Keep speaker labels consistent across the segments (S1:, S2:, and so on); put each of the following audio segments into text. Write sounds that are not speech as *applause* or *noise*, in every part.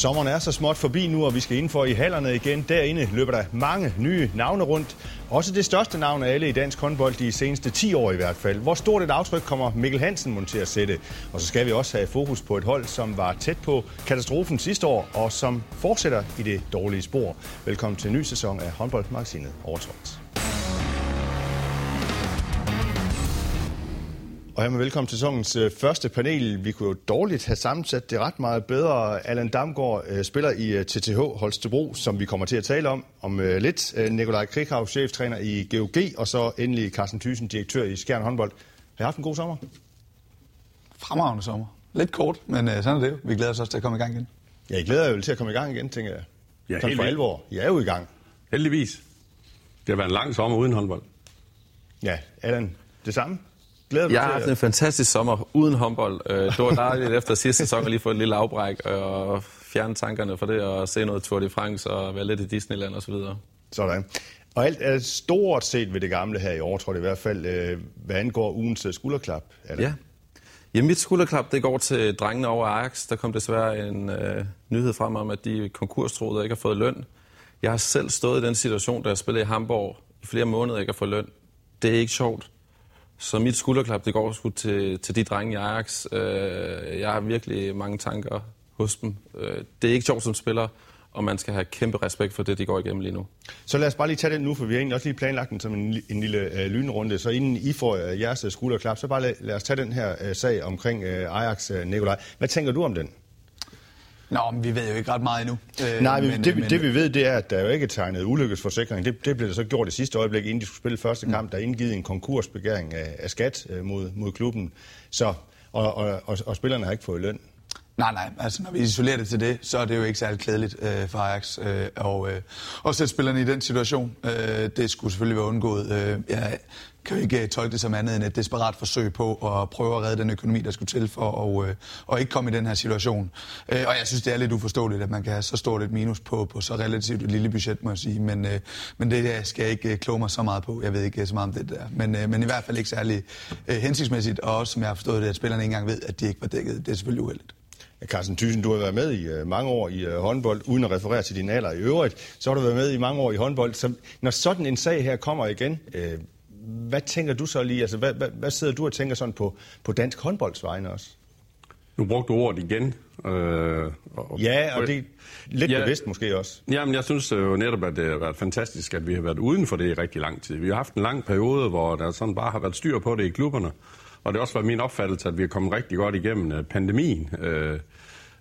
S1: Sommeren er så småt forbi nu, og vi skal indenfor i hallerne igen. Derinde løber der mange nye navne rundt. Også det største navn af alle i dansk håndbold de seneste 10 år i hvert fald. Hvor stort et aftryk kommer Mikkel Hansen mon til at sætte? Og så skal vi også have fokus på et hold, som var tæt på katastrofen sidste år, og som fortsætter i det dårlige spor. Velkommen til en ny sæson af håndboldmagasinet Overtrådt. Og her med velkommen til sæsonens øh, første panel. Vi kunne jo dårligt have sammensat det ret meget bedre. Allan Damgaard øh, spiller i TTH øh, Holstebro, som vi kommer til at tale om om lidt. Nikolaj Krikhav, cheftræner i GOG, og så endelig Carsten Thyssen, direktør i Skjern håndbold. Har I haft en god sommer?
S2: Fremragende sommer. Lidt kort, men sådan er det jo. Vi glæder os også til at komme i gang igen.
S1: Ja, I glæder jer jo til at komme i gang igen, tænker jeg. Ja, helt for alvor. I er jo i gang.
S3: Heldigvis. Det har været en lang sommer uden håndbold.
S1: Ja, Allan, det samme?
S4: Glæder jeg har haft en fantastisk sommer uden håndbold. Øh, det var dejligt efter sidste sæson at lige få et lille afbræk og fjerne tankerne for det og se noget Tour de France og være lidt i Disneyland osv.
S1: Sådan. Og alt er stort set ved det gamle her i år, tror jeg i hvert fald, øh, hvad angår ugens øh, skulderklap.
S4: Er det? Ja. Ja, mit skulderklap det går til drengene over Ajax. Der kom desværre en øh, nyhed frem om, at de konkurstroede ikke har fået løn. Jeg har selv stået i den situation, da jeg spillede i Hamburg i flere måneder ikke har fået løn. Det er ikke sjovt. Så mit skulderklap, det går sgu til, til de drenge i Ajax. Øh, jeg har virkelig mange tanker hos dem. Øh, det er ikke sjovt som spiller, og man skal have kæmpe respekt for det, de går igennem lige nu.
S1: Så lad os bare lige tage den nu, for vi har egentlig også lige planlagt den som en, en lille øh, lynrunde. Så inden I får øh, jeres øh, skulderklap, så bare lad, lad os tage den her øh, sag omkring øh, Ajax, øh, Nikolaj. Hvad tænker du om den?
S2: Nå, men vi ved jo ikke ret meget endnu.
S1: Øh, Nej, men, det, men, det vi ved, det er, at der er jo ikke tegnet ulykkesforsikring. Det, det blev der så gjort i sidste øjeblik, inden de skulle spille første mm. kamp. Der er indgivet en konkursbegæring af, af skat øh, mod, mod klubben. Så, og, og, og, og spillerne har ikke fået løn.
S2: Nej, nej. Altså, når vi isolerer det til det, så er det jo ikke særlig klædeligt øh, for Ajax øh, og, øh, og sætte spillerne i den situation. Øh, det skulle selvfølgelig være undgået. Øh, jeg kan jo ikke øh, tolke det som andet end et desperat forsøg på at prøve at redde den økonomi, der skulle til for at, øh, at og ikke komme i den her situation. Øh, og jeg synes, det er lidt uforståeligt, at man kan have så stort et minus på, på så relativt et lille budget, må jeg sige. Men, men det skal jeg ikke kloge mig så meget på. Jeg ved ikke så meget om det der. Men, men i hvert fald ikke særlig hensigtsmæssigt, og også som jeg har forstået det, at spillerne ikke engang ved, at de ikke var dækket. Det er selvfølgelig uheldigt.
S1: Carsten Thyssen, du har været med i mange år i håndbold, uden at referere til din alder i øvrigt. Så har du været med i mange år i håndbold. Så når sådan en sag her kommer igen, øh, hvad tænker du så lige? Altså, hvad, hvad, hvad sidder du og tænker sådan på, på dansk håndboldsvegne også?
S3: Nu brugte du ordet igen.
S1: Øh, og, ja, og det er lidt ja, bevidst måske også.
S3: Jamen, jeg synes jo netop, at det har været fantastisk, at vi har været uden for det i rigtig lang tid. Vi har haft en lang periode, hvor der sådan bare har været styr på det i klubberne. Og det har også været min opfattelse, at vi er kommet rigtig godt igennem øh, pandemien, øh,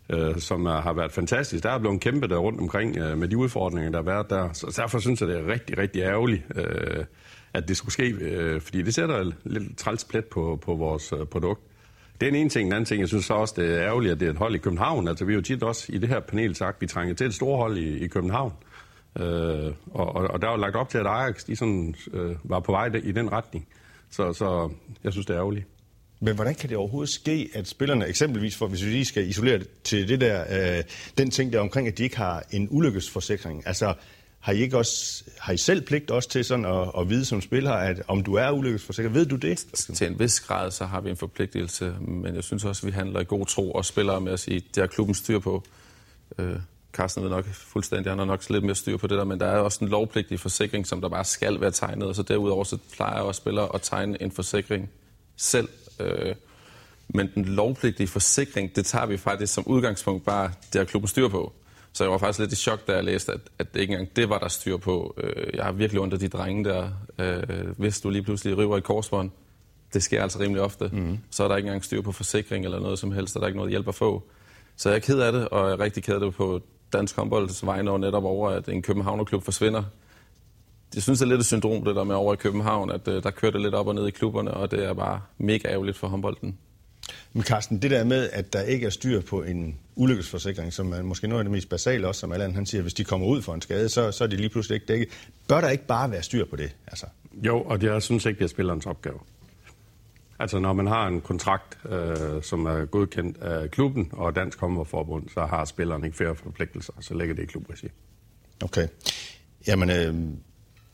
S3: øh, som er, har været fantastisk. Der er blevet kæmpet der rundt omkring øh, med de udfordringer, der har været der. Så derfor synes jeg, det er rigtig, rigtig ærgerligt, øh, at det skulle ske, øh, fordi det sætter en lidt træls plet på, på vores øh, produkt. Det er en ene ting. En anden ting, jeg synes så også, det er ærgerligt, at det er et hold i København. Altså, vi har jo tit også i det her panel sagt, at vi trænger til et stort hold i, i København. Øh, og, og, og der var lagt op til, at Ajax de sådan, øh, var på vej i den retning. Så, så jeg synes, det er ærgerligt.
S1: Men hvordan kan det overhovedet ske, at spillerne eksempelvis, for hvis vi lige skal isolere det til det der, øh, den ting der omkring, at de ikke har en ulykkesforsikring, altså har I, ikke også, har I selv pligt også til sådan at, at vide som spiller, at om du er ulykkesforsikret? Ved du det?
S4: Til en vis grad, så har vi en forpligtelse, men jeg synes også, at vi handler i god tro og spiller med at sige, det har klubben styr på. Øh, Carsten ved nok fuldstændig, han har nok lidt mere styr på det der, men der er også en lovpligtig forsikring, som der bare skal være tegnet, og så derudover så plejer jeg også spillere at tegne en forsikring selv. Øh, men den lovpligtige forsikring, det tager vi faktisk som udgangspunkt bare, det har klubben styr på. Så jeg var faktisk lidt i chok, da jeg læste, at, at ikke engang det var der styr på. Øh, jeg har virkelig under de drenge der. Øh, hvis du lige pludselig river i korsbånd, det sker altså rimelig ofte, mm. så er der ikke engang styr på forsikring eller noget som helst, og der er ikke noget hjælp at få. Så jeg er ked af det, og jeg er rigtig ked af det på dansk håndbolds vegne og netop over, at en Københavnerklub forsvinder. Jeg synes, det er lidt et syndrom, det der med over i København, at uh, der kører det lidt op og ned i klubberne, og det er bare mega ærgerligt for håndbolden.
S1: Men Carsten, det der med, at der ikke er styr på en ulykkesforsikring, som er måske noget af det mest basale også, som Allan han siger, hvis de kommer ud for en skade, så, så er de lige pludselig ikke dækket. Bør der ikke bare være styr på det? Altså?
S3: Jo, og jeg synes ikke, det er spillerens opgave. Altså når man har en kontrakt, øh, som er godkendt af klubben og Dansk Håndboldforbund, så har spilleren ikke flere forpligtelser, så ligger det i klubregi.
S1: Okay. Jamen, øh,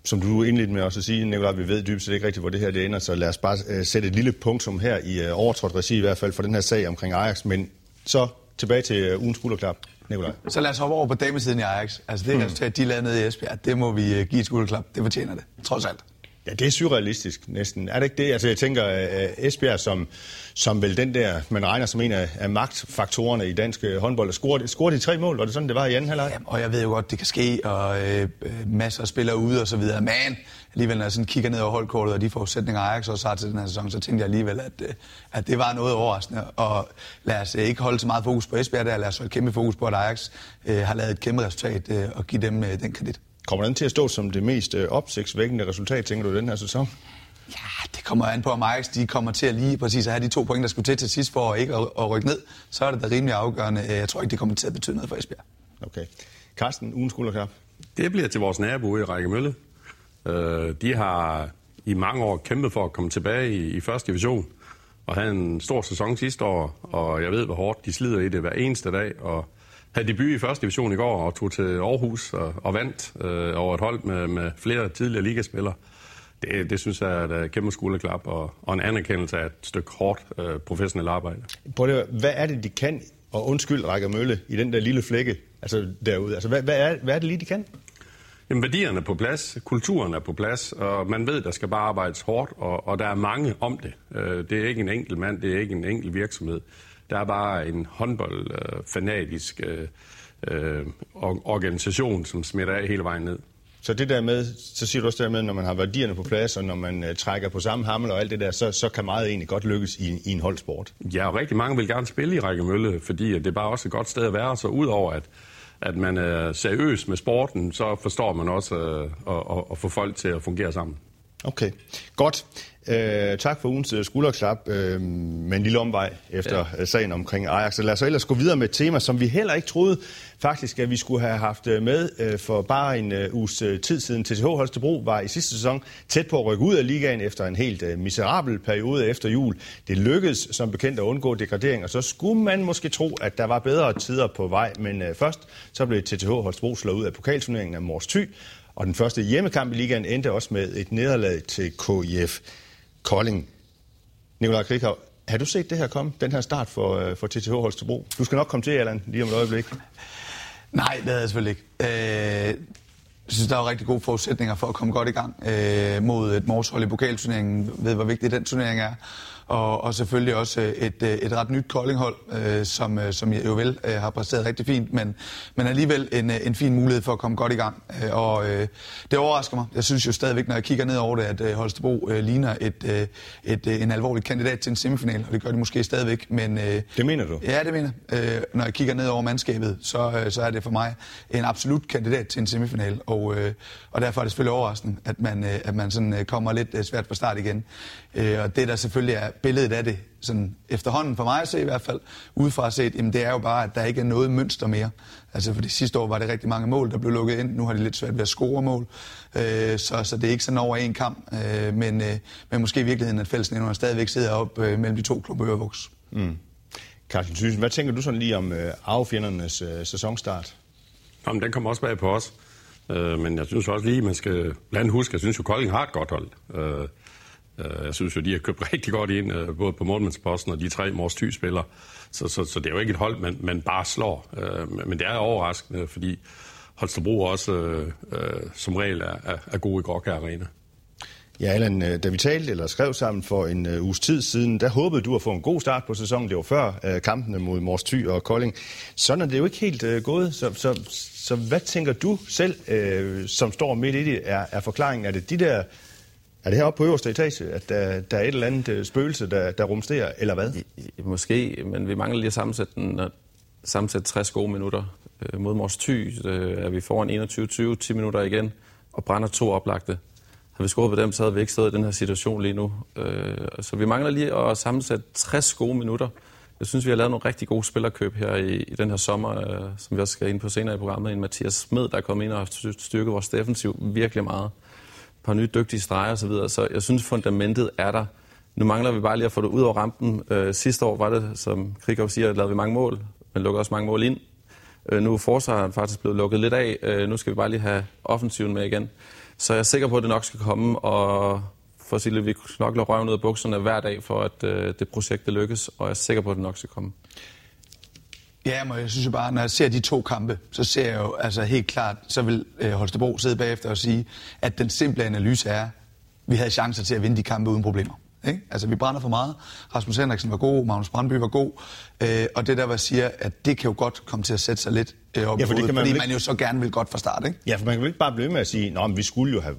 S1: som du indledte med også at sige, Nicolaj, vi ved dybest set ikke rigtigt, hvor det her det ender, så lad os bare øh, sætte et lille punktum her i øh, overtrådt regi, i hvert fald for den her sag omkring Ajax. Men så tilbage til øh, ugens skulderklap. Nikolaj.
S2: Så lad os hoppe over på damesiden i Ajax. Altså det resultat, de lavede nede i Esbjerg, det må vi øh, give et skulderklap. Det fortjener det, trods alt.
S1: Ja, det er surrealistisk næsten. Er det ikke det? Altså jeg tænker, øh, Esbjerg, som, som vel den der, man regner som en af, af magtfaktorerne i dansk øh, håndbold, scorede, scorede de tre mål, var det sådan, det var i anden halvleg?
S2: Jamen, og jeg ved jo godt, det kan ske, og øh, øh masser af spillere ude og så videre. Men alligevel, når jeg sådan kigger ned over holdkortet og de forudsætninger, Ajax også har til den her sæson, så tænkte jeg alligevel, at, at det var noget overraskende. Og lad os ikke holde så meget fokus på Esbjerg der, lad os holde kæmpe fokus på, at Ajax øh, har lavet et kæmpe resultat øh, og give dem øh, den kredit.
S1: Kommer den til at stå som det mest øh, opsigtsvækkende resultat, tænker du, den her sæson?
S2: Ja, det kommer an på, om Ajax de kommer til at lige præcis at have de to point, der skulle til til sidst for at ikke at, at rykke ned. Så er det da rimelig afgørende. Jeg tror ikke, det kommer til at betyde noget for Esbjerg.
S1: Okay. Carsten, ugen skulderklap.
S3: Det bliver til vores nabo i Række Mølle. Øh, de har i mange år kæmpet for at komme tilbage i, i første division og havde en stor sæson sidste år, og jeg ved, hvor hårdt de slider i det hver eneste dag, og havde debut i første division i går og tog til Aarhus og, og vandt øh, over et hold med, med flere tidligere ligaspillere. Det, det synes jeg er et kæmpe skulderklap og, og en anerkendelse af et stykke hårdt øh, professionelt arbejde.
S1: Prøv det, hvad er det, de kan, og undskyld Rækker Mølle, i den der lille flække altså derude? Altså, hvad, hvad, er, hvad er det lige, de kan?
S3: Jamen, værdierne er på plads, kulturen er på plads, og man ved, der skal bare arbejdes hårdt, og, og der er mange om det. Øh, det er ikke en enkelt mand, det er ikke en enkelt virksomhed. Der er bare en håndboldfanatisk øh, øh, organisation, som smitter af hele vejen ned.
S1: Så det der med, så siger du også der med, når man har værdierne på plads, og når man uh, trækker på samme hammel og alt det der, så, så kan meget egentlig godt lykkes i, i en holdsport.
S3: Ja, og rigtig mange vil gerne spille i Række Mølle, fordi det er bare også et godt sted at være, så udover at, at man er seriøs med sporten, så forstår man også uh, at, at, at få folk til at fungere sammen.
S1: Okay, godt. Øh, tak for ugens øh, skulderklap øh, med en lille omvej efter ja. Øh, sagen omkring Ajax. Så lad os så ellers gå videre med et tema, som vi heller ikke troede faktisk, at vi skulle have haft øh, med øh, for bare en øh, uges tid siden. TTH Holstebro var i sidste sæson tæt på at rykke ud af ligaen efter en helt øh, miserabel periode efter jul. Det lykkedes som bekendt at undgå degradering, og så skulle man måske tro, at der var bedre tider på vej. Men øh, først så blev TTH Holstebro slået ud af pokalturneringen af Mors Thy, og den første hjemmekamp i ligaen endte også med et nederlag til KIF Kolding. Nikolaj Krikau, har du set det her komme, den her start for, øh, for TTH Holstebro? Du skal nok komme til, Allan, lige om et øjeblik. *laughs*
S2: Nej, det havde jeg selvfølgelig ikke. Øh, jeg synes, der er rigtig gode forudsætninger for at komme godt i gang øh, mod et morshold i pokalturneringen. Ved, hvor vigtig den turnering er og, og selvfølgelig også øh, et, øh, et ret nyt koldinghold, øh, som, øh, som jo vel øh, har præsteret rigtig fint, men, men alligevel en, en fin mulighed for at komme godt i gang. Og øh, det overrasker mig. Jeg synes jo stadigvæk, når jeg kigger ned over det, at øh, Holstebro øh, ligner et, øh, et, øh, en alvorlig kandidat til en semifinal, og det gør de måske stadigvæk. Men, øh,
S1: det mener du?
S2: Ja, det mener øh, Når jeg kigger ned over mandskabet, så, øh, så er det for mig en absolut kandidat til en semifinal, og, øh, og derfor er det selvfølgelig overraskende, at man, øh, at man sådan, øh, kommer lidt svært fra start igen. Øh, og det, der selvfølgelig er billedet af det, sådan efterhånden for mig at se i hvert fald, udefra set, jamen det er jo bare, at der ikke er noget mønster mere. Altså for det sidste år var det rigtig mange mål, der blev lukket ind. Nu har de lidt svært ved at score mål. Øh, så, så det er ikke sådan over en kamp. Øh, men, øh, men måske i virkeligheden, at fællesnævnerne stadigvæk sidder op øh, mellem de to klubber Ørevoks. Mm.
S1: Carsten Thyssen, hvad tænker du sådan lige om øh, arvefjendernes øh, sæsonstart?
S3: Jamen, den kommer også bag på os. Øh, men jeg synes også lige, man skal blandt huske, jeg synes jo, Kolding har et godt hold. Øh, Øh, jeg synes jo, de har købt *laughs* rigtig godt ind, øh, både på Målmandsposten og de tre Mors Thy-spillere. Så, så, så det er jo ikke et hold, man, man bare slår. Øh, men det er overraskende, fordi Holstebro også øh, som regel er, er, er i Gråkær Arena.
S1: Ja, Allan, da vi talte eller skrev sammen for en uh, uges tid siden, der håbede du at få en god start på sæsonen. Det var før uh, kampene mod Mors Thy og Kolding. Sådan er det jo ikke helt uh, gået. Så, så, så hvad tænker du selv, uh, som står midt i det, er, er forklaringen? Er det de der er det heroppe på øverste etage, at der, der er et eller andet øh, spøgelse, der, der rumsterer, eller hvad?
S4: Måske, men vi mangler lige at sammensætte, den, at sammensætte 60 gode minutter. Øh, mod Mors Thy øh, er vi foran 21-20, 10 minutter igen, og brænder to oplagte. Har vi scoret på dem, så havde vi ikke stået i den her situation lige nu. Så vi mangler lige at sammensætte 60 gode minutter. Jeg synes, vi har lavet nogle rigtig gode spillerkøb her i, i den her sommer, som vi også skal ind på senere i programmet. En Mathias Smed, der er kommet ind og har styrket vores defensiv virkelig meget par nye dygtige streger osv., så, videre. så jeg synes, fundamentet er der. Nu mangler vi bare lige at få det ud over rampen. Øh, sidste år var det, som Krikov siger, lavede vi mange mål, men lukkede også mange mål ind. Øh, nu er forsvaret faktisk blevet lukket lidt af. Øh, nu skal vi bare lige have offensiven med igen. Så jeg er sikker på, at det nok skal komme, og for at sige lidt, vi knokler røven ud af bukserne hver dag, for at øh, det projekt det lykkes, og jeg er sikker på, at det nok skal komme.
S2: Ja, men jeg synes jo bare, når jeg ser de to kampe, så ser jeg jo altså helt klart, så vil øh, Holstebro sidde bagefter og sige, at den simple analyse er, at vi havde chancer til at vinde de kampe uden problemer. Ikke? Altså, vi brænder for meget. Rasmus Henriksen var god, Magnus Brandby var god. Øh, og det der, var siger, at det kan jo godt komme til at sætte sig lidt øh, op
S1: Ja, for det
S2: hovedet,
S1: man
S2: fordi
S1: vel
S2: man jo så gerne vil godt fra start, ikke?
S1: Ja, for man kan jo ikke bare blive med at sige, at vi skulle jo have...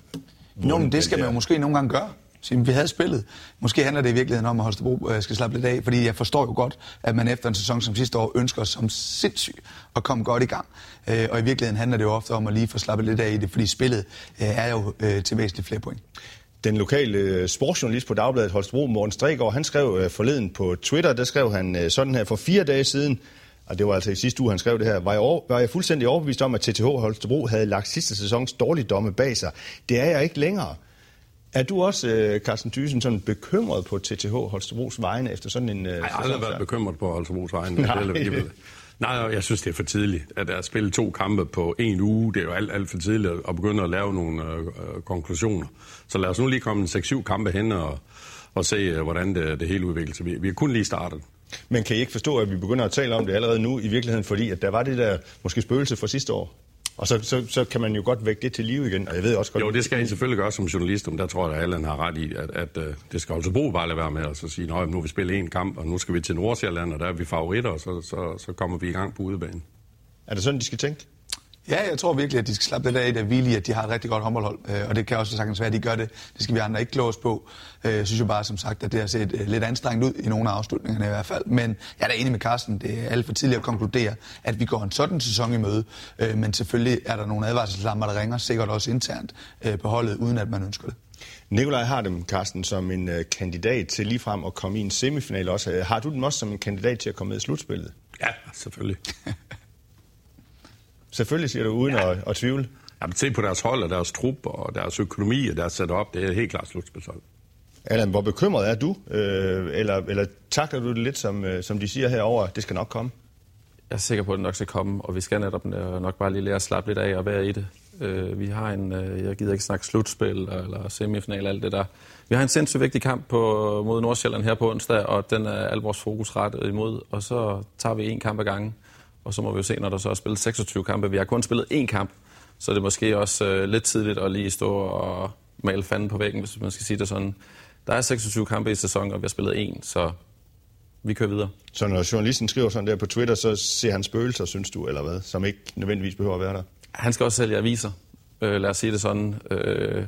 S2: Nå, men det skal man jo
S1: der."
S2: måske nogle gange gøre. Sige, vi havde spillet. Måske handler det i virkeligheden om, at Holstebro øh, skal slappe lidt af, fordi jeg forstår jo godt, at man efter en sæson som sidste år ønsker som sindssyg at komme godt i gang. Øh, og i virkeligheden handler det jo ofte om at lige få slappet lidt af i det, fordi spillet øh, er jo til væsentligt flere point.
S1: Den lokale sportsjournalist på Dagbladet Holstebro, Morten Stregård, han skrev forleden på Twitter, der skrev han sådan her for fire dage siden, og det var altså i sidste uge, han skrev det her, var jeg, over, var jeg fuldstændig overbevist om, at TTH Holstebro havde lagt sidste sæsons dårligdomme bag sig. Det er jeg ikke længere. Er du også, øh, Carsten Thyssen, sådan bekymret på TTH Holstebros vegne efter sådan en... Øh,
S3: Jeg har aldrig været bekymret på Holstebros vegne.
S1: Nej.
S3: Det er alligevel- Nej, jeg synes, det er for tidligt. At at spille to kampe på en uge, det er jo alt, alt for tidligt at begynde at lave nogle øh, øh, konklusioner. Så lad os nu lige komme en 6-7 kampe hen og, og se, øh, hvordan det, det hele udvikler sig. Vi, vi er kun lige startet.
S1: Men kan I ikke forstå, at vi begynder at tale om det allerede nu i virkeligheden, fordi at der var det der måske spøgelse fra sidste år? Og så, så, så kan man jo godt vække det til live igen, og jeg ved også godt...
S3: Jo, det skal I selvfølgelig gøre som journalist, men der tror jeg, at Allan har ret i, at, at, at det skal Holstebro bare lade være med at så sige, at nu vi spillet en kamp, og nu skal vi til Nordsjælland, og der er vi favoritter, og så, så, så kommer vi i gang på udebanen.
S1: Er det sådan, de skal tænke?
S2: Ja, jeg tror virkelig, at de skal slappe lidt af i det hvile i, at de har et rigtig godt håndboldhold. Øh, Og det kan også sagtens være, at de gør det. Det skal vi andre ikke klå os på. Øh, Jeg synes jo bare, som sagt, at det har set øh, lidt anstrengt ud i nogle af afslutningerne i hvert fald. Men jeg er da enig med Carsten. Det er alt for tidligt at konkludere, at vi går en sådan sæson i møde. Men selvfølgelig er der nogle advarselslamper, der ringer, sikkert også internt på holdet, uden at man ønsker det.
S1: Nikolaj har dem, Carsten, som en kandidat til ligefrem at komme i en semifinal også. Har du dem også som en kandidat til at komme med i slutspillet?
S3: Ja, selvfølgelig. *laughs*
S1: Selvfølgelig siger du, uden ja. at, at tvivle.
S3: Jamen, se på deres hold og deres trup og deres økonomi og deres setup, det er helt klart slutspilshold.
S1: Allan, hvor bekymret er du? Øh, eller, eller takler du det lidt, som, øh, som de siger herover, det skal nok komme?
S4: Jeg er sikker på, at det nok skal komme, og vi skal netop øh, nok bare lige lære at slappe lidt af og være i det. Øh, vi har en, øh, jeg gider ikke snakke slutspil eller semifinal, alt det der. Vi har en sindssygt vigtig kamp på, mod Nordsjælland her på onsdag, og den er al vores fokus rettet imod. Og så tager vi en kamp ad gangen, og så må vi jo se, når der så er spillet 26 kampe. Vi har kun spillet én kamp, så det er måske også øh, lidt tidligt at lige stå og male fanden på væggen, hvis man skal sige det sådan. Der er 26 kampe i sæsonen, og vi har spillet én, så vi kører videre.
S1: Så når journalisten skriver sådan der på Twitter, så ser han spøgelser, synes du, eller hvad? Som ikke nødvendigvis behøver at være der.
S4: Han skal også sælge aviser. Øh, lad os sige det sådan. Øh,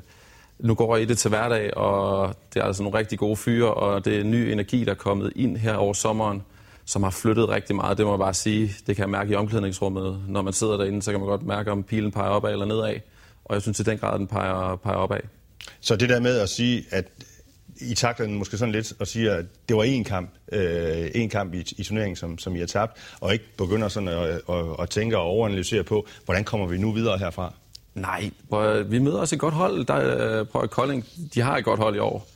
S4: nu går jeg i det til hverdag, og det er altså nogle rigtig gode fyre, og det er ny energi, der er kommet ind her over sommeren, som har flyttet rigtig meget. Det må jeg bare sige. Det kan jeg mærke i omklædningsrummet. Når man sidder derinde, så kan man godt mærke, om pilen peger opad eller nedad. Og jeg synes i den grad, at den peger, peger opad.
S1: Så det der med at sige, at I takler den måske sådan lidt og siger, at det var én kamp, øh, en kamp i, i turneringen, som, som I har tabt, og ikke begynder sådan at, at, at tænke og overanalysere på, hvordan kommer vi nu videre herfra?
S4: Nej, at- vi møder også et godt hold. Der, øh, prøv, at Kolding, de har et godt hold i år.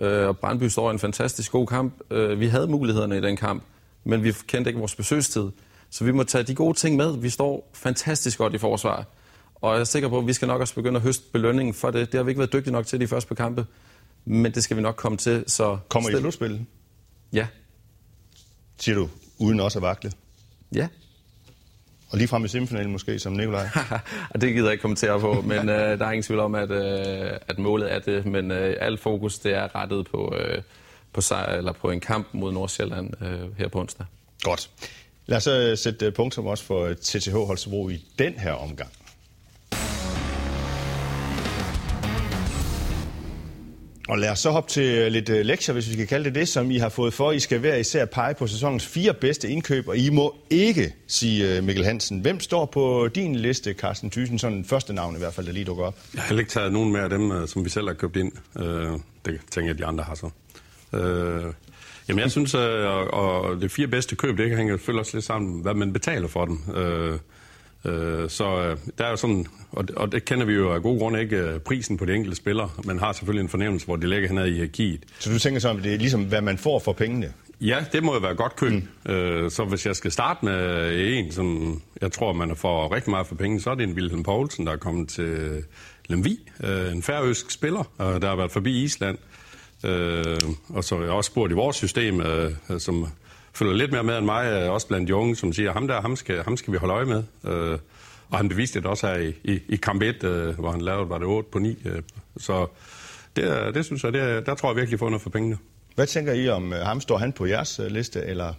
S4: Øh, og Brandby står i en fantastisk god kamp. Øh, vi havde mulighederne i den kamp, men vi kendte ikke vores besøgstid. Så vi må tage de gode ting med. Vi står fantastisk godt i forsvar. Og jeg er sikker på, at vi skal nok også begynde at høste belønningen for det. Det har vi ikke været dygtige nok til de første par kampe. Men det skal vi nok komme til. Så
S1: Kommer I i
S4: stil-
S1: slutspillet,
S4: Ja.
S1: siger du, uden også at vakle?
S4: Ja.
S1: Og lige frem i semifinalen måske, som Nikolaj. *laughs*
S4: Det gider jeg ikke kommentere på, men *laughs* øh, der er ingen tvivl om, at, øh, at målet er det. Men øh, alt fokus det er rettet på, øh, på, sejr, eller på en kamp mod Nordsjælland øh, her på onsdag.
S1: Godt. Lad os så sætte øh, punktum også for TTH Holstebro i den her omgang. Og lad os så hoppe til lidt øh, lektier, hvis vi skal kalde det det, som I har fået for. I skal hver især pege på sæsonens fire bedste indkøb, og I må ikke sige øh, Mikkel Hansen. Hvem står på din liste, Carsten Thyssen? Sådan første navn i hvert fald, der lige dukker op.
S3: Jeg har heller ikke taget nogen mere af dem, øh, som vi selv har købt ind. Øh, det tænker jeg, de andre har så. Øh, jamen, jeg synes, at og, det fire bedste køb, det hænger selvfølgelig også lidt sammen, hvad man betaler for dem. Øh, øh, så øh, der er jo sådan, og, og det kender vi jo af gode grunde ikke, øh, prisen på de enkelte spillere, men har selvfølgelig en fornemmelse, hvor det ligger hernede i hierarkiet.
S1: Så du tænker så, at det er ligesom, hvad man får for pengene?
S3: Ja, det må jo være godt køb. Mm. Øh, så hvis jeg skal starte med en, som jeg tror, man får rigtig meget for penge, så er det en Wilhelm Poulsen, der er kommet til Lemvi. Øh, en færøsk spiller, øh, der har været forbi Island. Øh, og så jeg også spurgt i vores system, øh, øh, som følger lidt mere med end mig, øh, også blandt de unge, som siger, ham der, ham skal, ham skal vi holde øje med. Øh, og han beviste det også her i, i, i kamp 1, øh, hvor han lavede, var det 8 på 9. Øh, så det, øh, det synes jeg, det, der tror jeg virkelig, får noget for pengene.
S1: Hvad tænker I om øh, ham? Står han på jeres liste, eller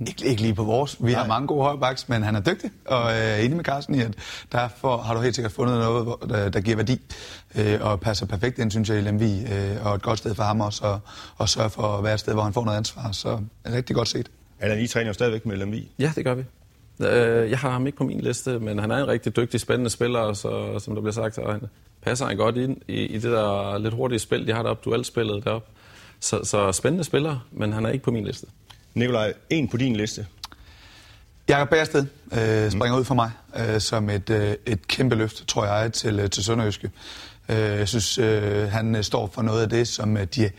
S2: ikke, ikke lige på vores. Vi Nej. har mange gode højbacks, men han er dygtig, og øh, er enig med Carsten i, at derfor har du helt sikkert fundet noget, der, der giver værdi, øh, og passer perfekt ind, synes jeg, i Lemvi, øh, og et godt sted for ham også, og, og sørge for at være et sted, hvor han får noget ansvar. Så rigtig godt set.
S1: Allan, I træner jo stadigvæk med Lemvi.
S4: Ja, det gør vi. Øh, jeg har ham ikke på min liste, men han er en rigtig dygtig, spændende spiller, så, som der bliver sagt, og han passer han godt ind i, i det der lidt hurtige spil, de har deroppe, duelspillet deroppe. Så, så spændende spiller, men han er ikke på min liste.
S1: Nikolaj, en på din liste.
S2: Jakob Bærsted øh, springer mm. ud for mig øh, som et, øh, et kæmpe løft, tror jeg, til, øh, til Sønderjyske. Øh, jeg synes, øh, han øh, står for noget af det, som øh, de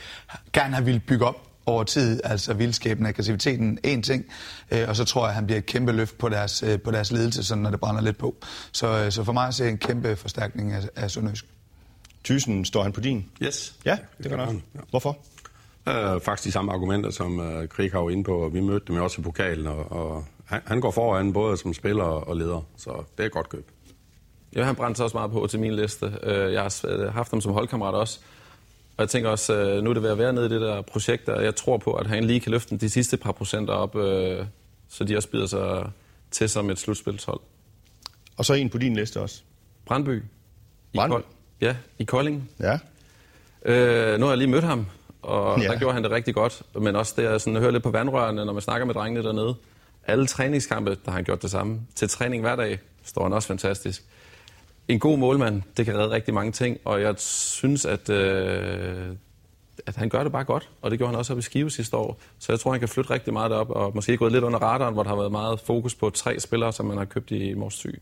S2: gerne har ville bygge op over tid, altså vildskaben, aggressiviteten, en ting, øh, og så tror jeg, at han bliver et kæmpe løft på deres, øh, på deres ledelse, sådan, når det brænder lidt på. Så, øh, så for mig ser en kæmpe forstærkning af, af Sønderjysk.
S1: Thyssen, står han på din?
S3: Yes.
S1: Ja, det gør han. Ja. Hvorfor?
S3: Øh, faktisk de samme argumenter, som øh, Krig har inde på, og vi mødte dem også i pokalen, og, og han, han går foran både som spiller og leder, så det er et godt køb.
S4: Ja, han brændte også meget på til min liste. Øh, jeg har øh, haft ham som holdkammerat også, og jeg tænker også, øh, nu er det ved at være nede i det der projekt, og jeg tror på, at han lige kan løfte de sidste par procenter op, så de også bider sig til som et slutspilshold.
S1: Og så en på din liste også.
S4: Brandby.
S1: Brandby? I
S4: ja, i Kolding.
S1: Ja.
S4: Øh, nu har jeg lige mødt ham, og ja. der gjorde han det rigtig godt. Men også det, jeg sådan, hører lidt på vandrørene, når man snakker med drengene dernede. Alle træningskampe, der har han gjort det samme. Til træning hver dag står han også fantastisk. En god målmand, det kan redde rigtig mange ting, og jeg synes, at, øh, at han gør det bare godt, og det gjorde han også op i Skive sidste år. Så jeg tror, han kan flytte rigtig meget op, og måske gået lidt under radaren, hvor der har været meget fokus på tre spillere, som man har købt i Mors Syg.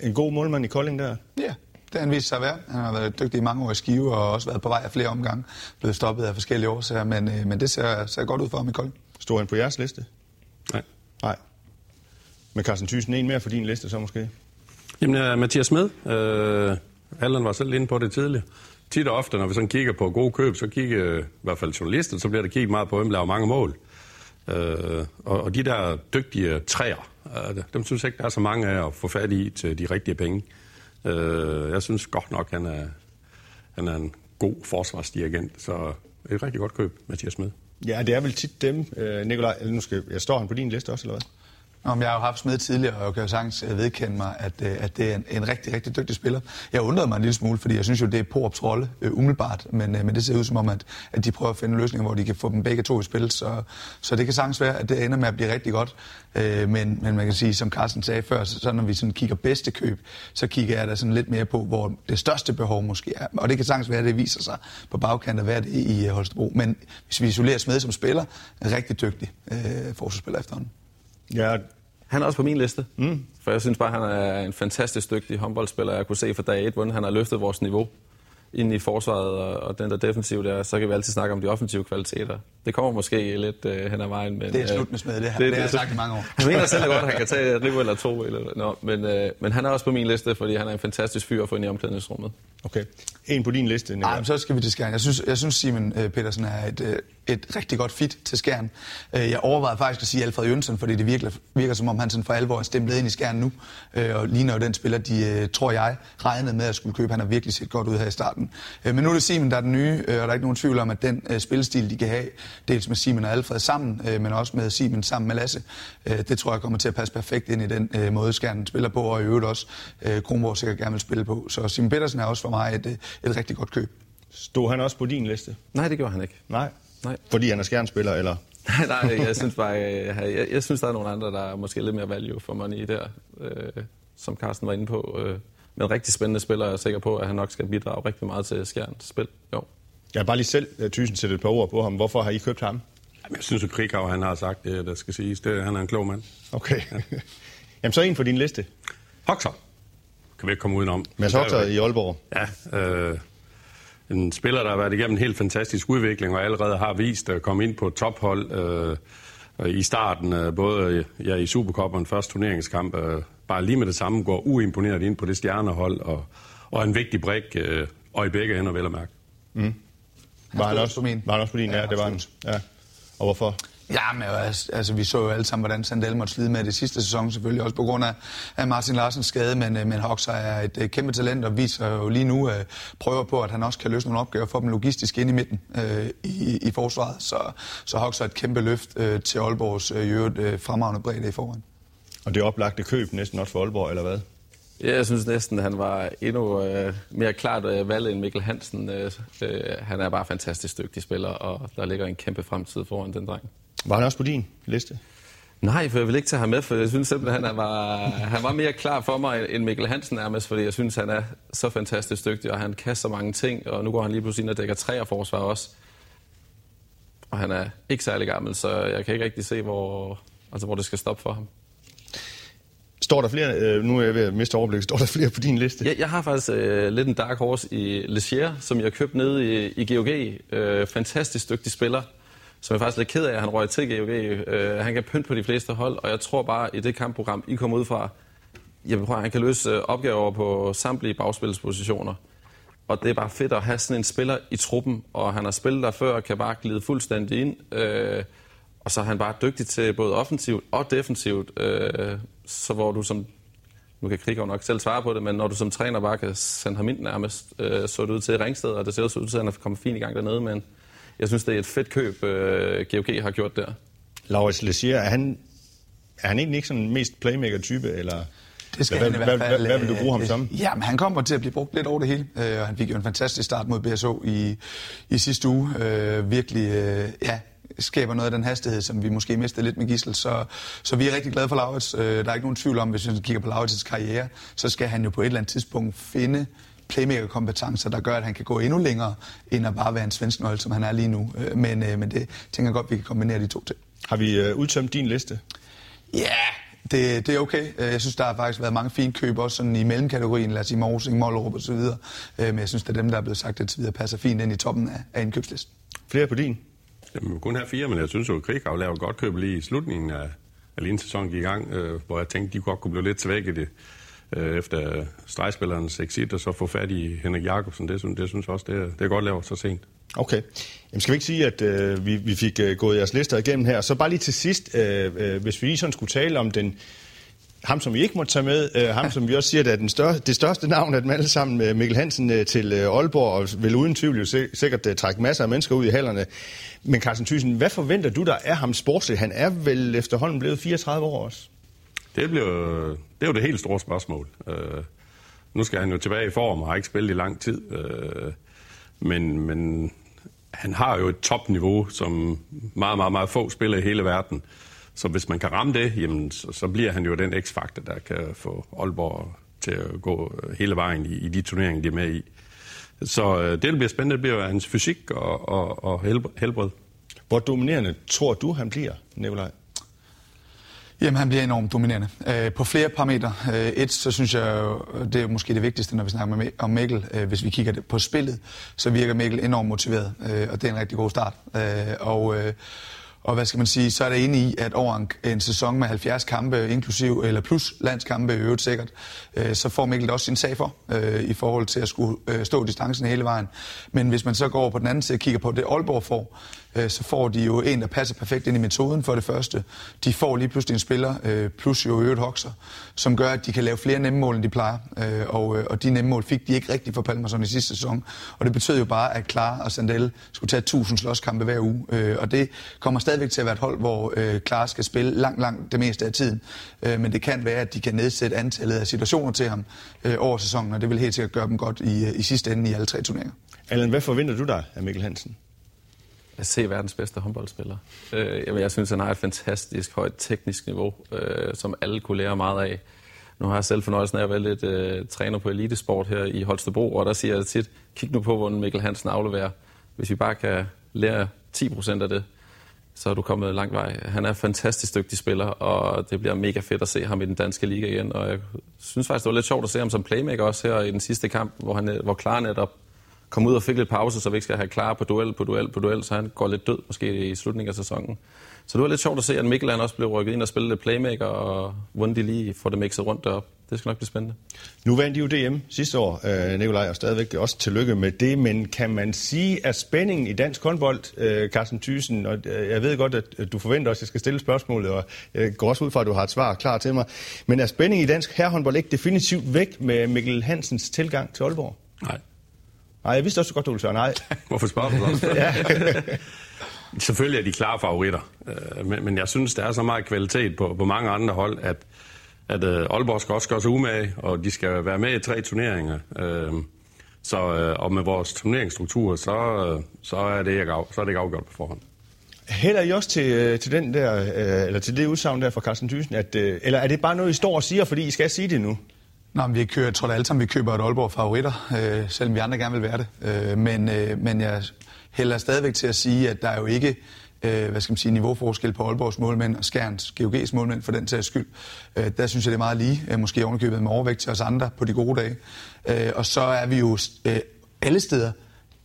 S1: En god målmand i Kolding der?
S2: Ja, det har han vist sig at være. Han har været dygtig i mange år i Skive, og også været på vej af flere omgange. Blevet stoppet af forskellige årsager, men, øh, men det ser, ser godt ud for ham i Kolding.
S1: Stod han på jeres liste?
S3: Nej.
S1: Nej. Men Carsten Thyssen, en mere for din liste så måske?
S3: Jamen, uh, Mathias Smed. Uh, Allan var selv inde på det tidligere. Tit og ofte, når vi sådan kigger på gode køb, så kigger i hvert fald journalister, så bliver der kigget meget på, hvem laver mange mål. Uh, og, og de der dygtige træer, uh, dem synes jeg ikke, der er så mange af at få fat i til de rigtige penge. Øh, jeg synes godt nok, han er, han er en god forsvarsdirigent, så et rigtig godt køb, Mathias Smed.
S1: Ja, det er vel tit dem, øh, Nikolaj, nu skal, jeg står han på din liste også, eller hvad?
S2: Om jeg har jo haft smed tidligere, og jeg kan jo sagtens øh, vedkende mig, at, øh, at det er en, en rigtig, rigtig dygtig spiller. Jeg undrede mig en lille smule, fordi jeg synes jo, det er på rolle øh, umiddelbart, men, øh, men det ser ud som om, at, at de prøver at finde løsninger, hvor de kan få dem begge to i spil, så, så det kan sagtens være, at det ender med at blive rigtig godt. Øh, men, men man kan sige, som Carsten sagde før, så, så når vi sådan kigger bedste køb, så kigger jeg da sådan lidt mere på, hvor det største behov måske er. Og det kan sagtens være, at det viser sig på bagkanten at hvad det i øh, Holstebro. Men hvis vi isolerer Smed som spiller, en rigtig dygtig øh, forsvarsspiller efterhånden.
S1: Ja,
S4: han er også på min liste, mm. for jeg synes bare, han er en fantastisk dygtig håndboldspiller. Jeg kunne se fra dag et, hvordan han har løftet vores niveau ind i forsvaret og, og den der defensiv der, så kan vi altid snakke om de offensive kvaliteter. Det kommer måske lidt uh, hen ad vejen. Men,
S2: det er slut med smed, det, det, det, det har jeg sagt i mange år. *laughs*
S4: Han mener selv godt, at han kan tage et rive eller to. Eller, no, men, uh, men han er også på min liste, fordi han er en fantastisk fyr at få ind i omklædningsrummet.
S1: Okay. En på din liste,
S2: Nej, så skal vi til Skjern. Jeg synes, jeg synes Simon øh, Petersen er et, øh, et rigtig godt fit til Skjern. Øh, jeg overvejede faktisk at sige Alfred Jønsson, fordi det virker, virker som om han sådan for alvor er stemplet ind i Skjern nu. Og ligner jo den spiller, de, tror jeg, regnede med at skulle købe. Han har virkelig set godt ud her i starten. Men nu er det Simon, der er den nye, uh, og der er ikke nogen tvivl om, at den uh, spillestil, de kan have, dels med Simon og Alfred sammen, men også med Simon sammen med Lasse, det tror jeg kommer til at passe perfekt ind i den måde, Skjern spiller på, og i øvrigt også Kronborg sikkert gerne vil spille på. Så Simon Petersen er også for mig et, et rigtig godt køb.
S1: Stod han også på din liste?
S4: Nej, det gjorde han ikke.
S1: Nej? Nej. Fordi han er skjernspiller, eller? *laughs*
S4: nej, nej, jeg synes bare, jeg, jeg, jeg synes, der er nogle andre, der er måske lidt mere value for money der, øh, som Carsten var inde på. Øh, men rigtig spændende spiller, jeg er sikker på, at han nok skal bidrage rigtig meget til Skjerns spil. Jo.
S1: Jeg har bare lige selv, uh, Thyssen, sætte et par ord på ham. Hvorfor har I købt ham?
S3: Jamen, jeg synes, at Krikau, han har sagt det, der skal siges. Det, han er en klog mand.
S1: Okay. Ja. *laughs* Jamen, så en for din liste.
S3: Hoxer. Kan vi ikke komme udenom.
S1: Mads Hoxer i Aalborg.
S3: Ja, øh, en spiller, der har været igennem en helt fantastisk udvikling, og allerede har vist at komme ind på et tophold øh, i starten, øh, både ja, i Supercup og en første turneringskamp. Øh, bare lige med det samme går uimponeret ind på det stjernehold, og, og en vigtig brik, øh, og i begge ender vel at mærke.
S1: Mm. Var han, også, på min? Var han også på din? Ja, ja det var han. Ja. Og hvorfor?
S2: Ja, men altså, altså, vi så jo alle sammen, hvordan Sandel måtte slide med det sidste sæson, selvfølgelig også på grund af, af Martin Larsens skade, men, øh, men Hoxer er et, et kæmpe talent og viser jo lige nu, øh, prøver på, at han også kan løse nogle opgaver for dem logistisk ind i midten øh, i, i forsvaret. Så, så Hoxer er et kæmpe løft øh, til Aalborgs øh, øh, fremragende bredde i forvejen.
S1: Og det oplagte køb næsten også for Aalborg, eller hvad?
S4: Ja, jeg synes næsten, han var endnu øh, mere klart øh, valgt end Mikkel Hansen. Øh, øh, han er bare fantastisk dygtig spiller, og der ligger en kæmpe fremtid foran den dreng.
S1: Var han også på din liste?
S4: Nej, for jeg vil ikke tage ham med, for jeg synes simpelthen, han var, han var mere klar for mig end Mikkel Hansen nærmest, fordi jeg synes, han er så fantastisk dygtig, og han kan så mange ting, og nu går han lige pludselig ind og dækker tre forsvar også. Og han er ikke særlig gammel, så jeg kan ikke rigtig se, hvor, altså, hvor det skal stoppe for ham.
S1: Står der flere, øh, nu er jeg ved at miste overblik, står der flere på din liste?
S4: Ja, jeg har faktisk øh, lidt en dark horse i Legier, som jeg har købt nede i, i GOG. Øh, fantastisk dygtig spiller, som jeg er faktisk lidt ked af, at han røg til GOG. Øh, han kan pynte på de fleste hold, og jeg tror bare, i det kampprogram, I kommer ud fra, jeg prøve, han kan løse øh, opgaver på samtlige bagspilspositioner. Og det er bare fedt at have sådan en spiller i truppen, og han har spillet der før og kan bare glide fuldstændig ind. Øh, og så er han bare dygtig til både offensivt og defensivt. Øh, så hvor du som, nu kan Krigov nok selv svare på det, men når du som træner bare kan sende ham ind nærmest, øh, så det ud til Ringsted, og det ser også ud til, at han er kommet fint i gang dernede, men jeg synes, det er et fedt køb, øh, GOG har gjort der.
S1: Laurits Lessier, er han, er han egentlig ikke sådan mest playmaker-type, eller...
S2: Det skal
S1: hvad,
S2: han i hvert fald.
S1: Hvad, hvad vil du bruge ham
S2: øh,
S1: som?
S2: Ja, men han kommer til at blive brugt lidt over det hele, øh, og han fik jo en fantastisk start mod BSO i, i sidste uge. Øh, virkelig, øh, ja, skaber noget af den hastighed, som vi måske mistede lidt med Gissel. Så, så vi er rigtig glade for Laurits. Øh, der er ikke nogen tvivl om, hvis vi kigger på Laurits' karriere, så skal han jo på et eller andet tidspunkt finde playmaker-kompetencer, der gør, at han kan gå endnu længere, end at bare være en svensk nøgle, som han er lige nu. Øh, men, øh, men det tænker jeg godt, vi kan kombinere de to ting.
S1: Har vi øh, udtømt din liste?
S2: Ja, yeah, det, det er okay. Jeg synes, der har faktisk været mange fine køb, også sådan i mellemkategorien, lad os sige Morsing, Mollerup osv. Men jeg synes, det er dem, der er blevet sagt indtil videre, passer fint ind i toppen af, af indkøbslisten.
S1: Flere på din?
S3: Jamen, kun her fire, men jeg synes jo, at Krighav lavede godt køb lige i slutningen af, af lige sæsonen gik i gang, øh, hvor jeg tænkte, de godt kunne blive lidt tilvækket øh, efter stregspillerens exit, og så få fat i Henrik Jakobsen. Det, det synes jeg også, det er, det er godt lavet så sent.
S1: Okay. Jamen skal vi ikke sige, at øh, vi, vi fik øh, gået jeres lister igennem her. Så bare lige til sidst, øh, øh, hvis vi lige sådan skulle tale om den ham, som vi ikke må tage med, øh, ham, som vi også siger, der er den større, det største navn af dem alle sammen, med Mikkel Hansen øh, til øh, Aalborg, og vil uden tvivl jo sikkert øh, trække masser af mennesker ud i hallerne. Men Carsten Thyssen, hvad forventer du der af ham sportsligt? Han er vel efterhånden blevet 34 år også?
S3: Det, blev, det er jo det helt store spørgsmål. Øh, nu skal han jo tilbage i form og har ikke spillet i lang tid. Øh, men, men han har jo et topniveau, som meget, meget, meget få spiller i hele verden. Så hvis man kan ramme det, jamen, så, så bliver han jo den x-faktor, der kan få Aalborg til at gå hele vejen i, i de turneringer, de er med i. Så øh, det, der bliver spændende, det bliver hans fysik og, og, og helbred.
S1: Hvor dominerende tror du, han bliver, Nikolaj?
S2: Jamen, han bliver enormt dominerende. Øh, på flere parametre. Øh, et, så synes jeg, det er måske det vigtigste, når vi snakker med, om Mikkel. Øh, hvis vi kigger på spillet, så virker Mikkel enormt motiveret, øh, og det er en rigtig god start. Øh, og, øh, og hvad skal man sige, så er det enig i, at over en, en sæson med 70 kampe, inklusiv eller plus landskampe i øvrigt sikkert, øh, så får Mikkel også sin sag for, øh, i forhold til at skulle øh, stå distancen hele vejen. Men hvis man så går over på den anden side og kigger på det, Aalborg får, øh, så får de jo en, der passer perfekt ind i metoden for det første. De får lige pludselig en spiller, øh, plus jo øvrigt hokser, som gør, at de kan lave flere nemme mål, end de plejer. Øh, og, øh, og de nemme mål fik de ikke rigtig for Palmerson i sidste sæson. Og det betød jo bare, at Klar og Sandel skulle tage 1000 slåskampe hver uge. Øh, og det kommer stadigvæk til at være et hold, hvor øh, Klar skal spille langt, langt det meste af tiden. Øh, men det kan være, at de kan nedsætte antallet af situationer til ham øh, over sæsonen, og det vil helt sikkert gøre dem godt i, øh, i sidste ende i alle tre turneringer.
S1: Allan, hvad forventer du dig af Mikkel Hansen?
S4: At se verdens bedste håndboldspiller. Øh, jamen, jeg synes, han har et fantastisk højt teknisk niveau, øh, som alle kunne lære meget af. Nu har jeg selv fornøjelsen af at være lidt øh, træner på elitesport her i Holstebro, og der siger jeg tit, kig nu på, hvordan Mikkel Hansen afleverer. Hvis vi bare kan lære 10% af det, så er du kommet lang vej. Han er en fantastisk dygtig spiller, og det bliver mega fedt at se ham i den danske liga igen. Og jeg synes faktisk, det var lidt sjovt at se ham som playmaker også her i den sidste kamp, hvor, han, hvor Klar netop kom ud og fik lidt pause, så vi ikke skal have klar på duel på duel på duel, så han går lidt død måske i slutningen af sæsonen. Så det var lidt sjovt at se, at Mikkel også blev rykket ind og spille lidt playmaker, og hvordan de lige får det mixet rundt derop. det skal nok blive spændende.
S1: Nu vandt I jo DM sidste år, øh, Nikolaj, og stadigvæk også tillykke med det, men kan man sige, at spændingen i dansk håndbold, øh, Carsten Thyssen, og øh, jeg ved godt, at du forventer også, at jeg skal stille spørgsmålet, og jeg går også ud fra, at du har et svar klar til mig, men er spændingen i dansk herrehåndbold ikke definitivt væk med Mikkel Hansens tilgang til Aalborg?
S3: Nej.
S1: Nej, jeg vidste også godt, du ville sige nej. *laughs*
S3: Hvorfor spørger du så? *laughs* ja. *laughs* Selvfølgelig er de klare favoritter, øh, men, men jeg synes, der er så meget kvalitet på, på mange andre hold, at, at uh, Aalborg skal også gøre sig umage, og de skal være med i tre turneringer. Uh, så, og med vores turneringsstruktur, så, så, er det ikke, så er det ikke afgjort på forhånd.
S1: Hælder I også til, til, den der, eller til det udsagn der fra Carsten Thyssen, at, eller er det bare noget, I står og siger, fordi I skal sige det nu?
S2: Nå, men vi kører, jeg tror alle sammen, vi køber et Aalborg favoritter, øh, selvom vi andre gerne vil være det. Øh, men, øh, men jeg hælder stadigvæk til at sige, at der er jo ikke øh, hvad skal man sige, niveauforskel på Aalborgs målmænd og Skærens GOG's målmænd for den sags skyld. Øh, der synes jeg, det er meget lige, øh, måske ovenikøbet med overvægt til os andre på de gode dage. Øh, og så er vi jo øh, alle steder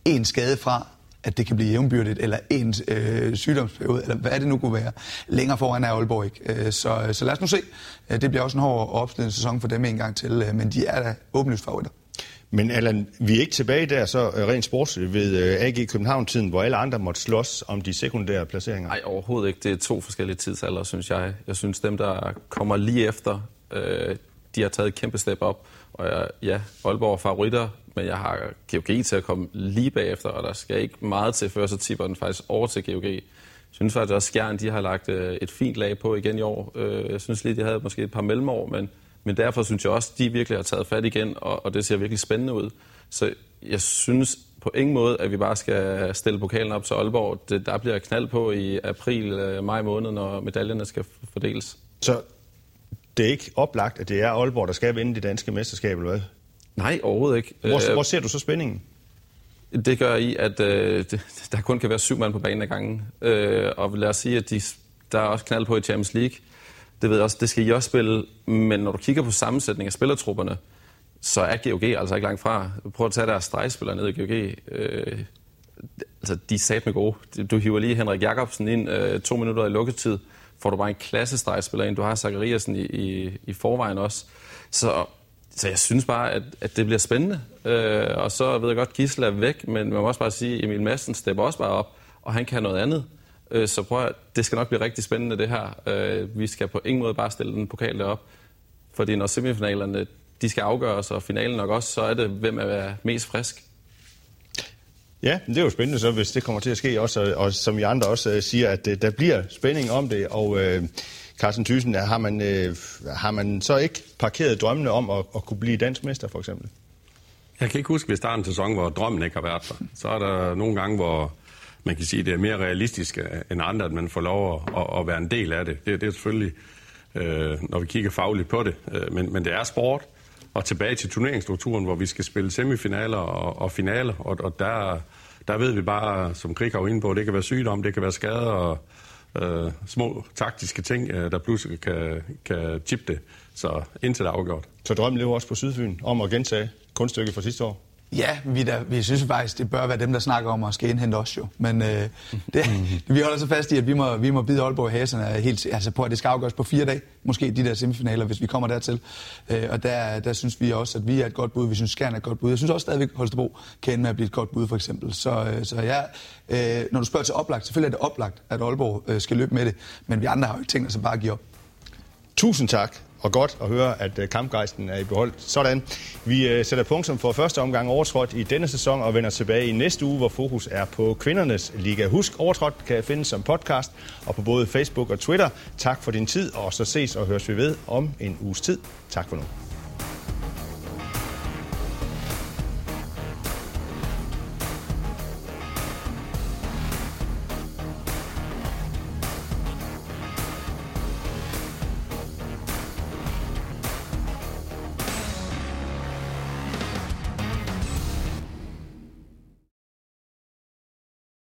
S2: en skade fra, at det kan blive jævnbyrdigt, eller en øh, sygdomsperiode, eller hvad det nu kunne være. Længere foran er Aalborg ikke. Øh, så, så lad os nu se. Øh, det bliver også en hård opslidende sæson for dem en gang til, øh, men de er da åbenlyst favoritter.
S1: Men Allan, vi er ikke tilbage der så rent sports ved AG København-tiden, hvor alle andre måtte slås om de sekundære placeringer?
S4: Nej, overhovedet ikke. Det er to forskellige tidsalder, synes jeg. Jeg synes, dem, der kommer lige efter, øh, de har taget et kæmpe step op. Og jeg, ja, Aalborg er favoritter, men jeg har GOG til at komme lige bagefter, og der skal ikke meget til, før så tipper den faktisk over til GOG. Jeg synes faktisk også, at Skjern de har lagt øh, et fint lag på igen i år. Øh, jeg synes lige, de havde måske et par mellemår, men, men derfor synes jeg også, at de virkelig har taget fat igen, og, og det ser virkelig spændende ud. Så jeg synes på ingen måde, at vi bare skal stille pokalen op til Aalborg. Det, der bliver knald på i april, øh, maj måned, når medaljerne skal fordeles.
S1: Så det er ikke oplagt, at det er Aalborg, der skal vinde det danske mesterskab, eller hvad?
S4: Nej, overhovedet ikke.
S1: Hvor, øh, hvor ser du så spændingen?
S4: Det gør i, at øh, *laughs* der kun kan være syv mand på banen ad gangen. Øh, og lad os sige, at de, der er også knald på i Champions League. Det ved jeg også, det skal I også spille. Men når du kigger på sammensætning af spillertrupperne, så er GOG altså ikke langt fra. Prøv at tage deres stregspillere ned i GOG. Øh, altså, de er sat med gode. Du hiver lige Henrik Jakobsen ind øh, to minutter i lukketid. Får du bare en klasse stregspiller ind. Du har Zachariasen i, i, i forvejen også. Så så jeg synes bare, at, at det bliver spændende. Øh, og så ved jeg godt, at Gisle er væk, men man må også bare sige, at Emil Madsen stepper også bare op, og han kan noget andet. Øh, så prøv at, det skal nok blive rigtig spændende, det her. Øh, vi skal på ingen måde bare stille den pokal derop. Fordi når semifinalerne de skal afgøres, og finalen nok også, så er det, hvem er mest frisk.
S1: Ja, det er jo spændende så, hvis det kommer til at ske også, og, og som I andre også øh, siger, at øh, der bliver spænding om det, og øh, Carsten Thyssen, har man, øh, har man så ikke parkeret drømmene om at, at kunne blive dansk mester, for eksempel?
S3: Jeg kan ikke huske, hvis der starten en sæson, hvor drømmen ikke har været der. Så er der nogle gange, hvor man kan sige, at det er mere realistisk øh, end andre, at man får lov at, at være en del af det. Det, det er selvfølgelig, øh, når vi kigger fagligt på det. Øh, men, men det er sport. Og tilbage til turneringsstrukturen, hvor vi skal spille semifinaler og, og finaler. Og, og der, der ved vi bare, som Krik har inde på, det kan være sygdom, det kan være skader, og øh, små taktiske ting, øh, der pludselig kan, kan chippe det. Så indtil det er afgjort.
S1: Så drømmen lever også på Sydfyn om at gentage kunststykket fra sidste år?
S2: Ja, vi, der, vi synes faktisk, det bør være dem, der snakker om at skal indhente os jo. Men øh, *laughs* det, vi holder så fast i, at vi må, vi må bide Aalborg i haserne helt, altså på, at det skal afgøres på fire dage. Måske de der semifinaler, hvis vi kommer dertil. Øh, og der, der synes vi også, at vi er et godt bud. Vi synes, Skjern er et godt bud. Jeg synes også stadigvæk, at Holstebro kan ende med at blive et godt bud, for eksempel. Så, øh, så ja, øh, når du spørger til oplagt, selvfølgelig er det oplagt, at Aalborg øh, skal løbe med det. Men vi andre har jo ikke tænkt os at bare give op.
S1: Tusind tak og godt at høre, at øh, kampgejsten er i behold. Sådan. Vi øh, sætter punktum for første omgang overtrådt i denne sæson og vender tilbage i næste uge, hvor fokus er på kvindernes liga. Husk, overtrådt kan findes som podcast og på både Facebook og Twitter. Tak for din tid, og så ses og høres vi ved om en uges tid. Tak for nu.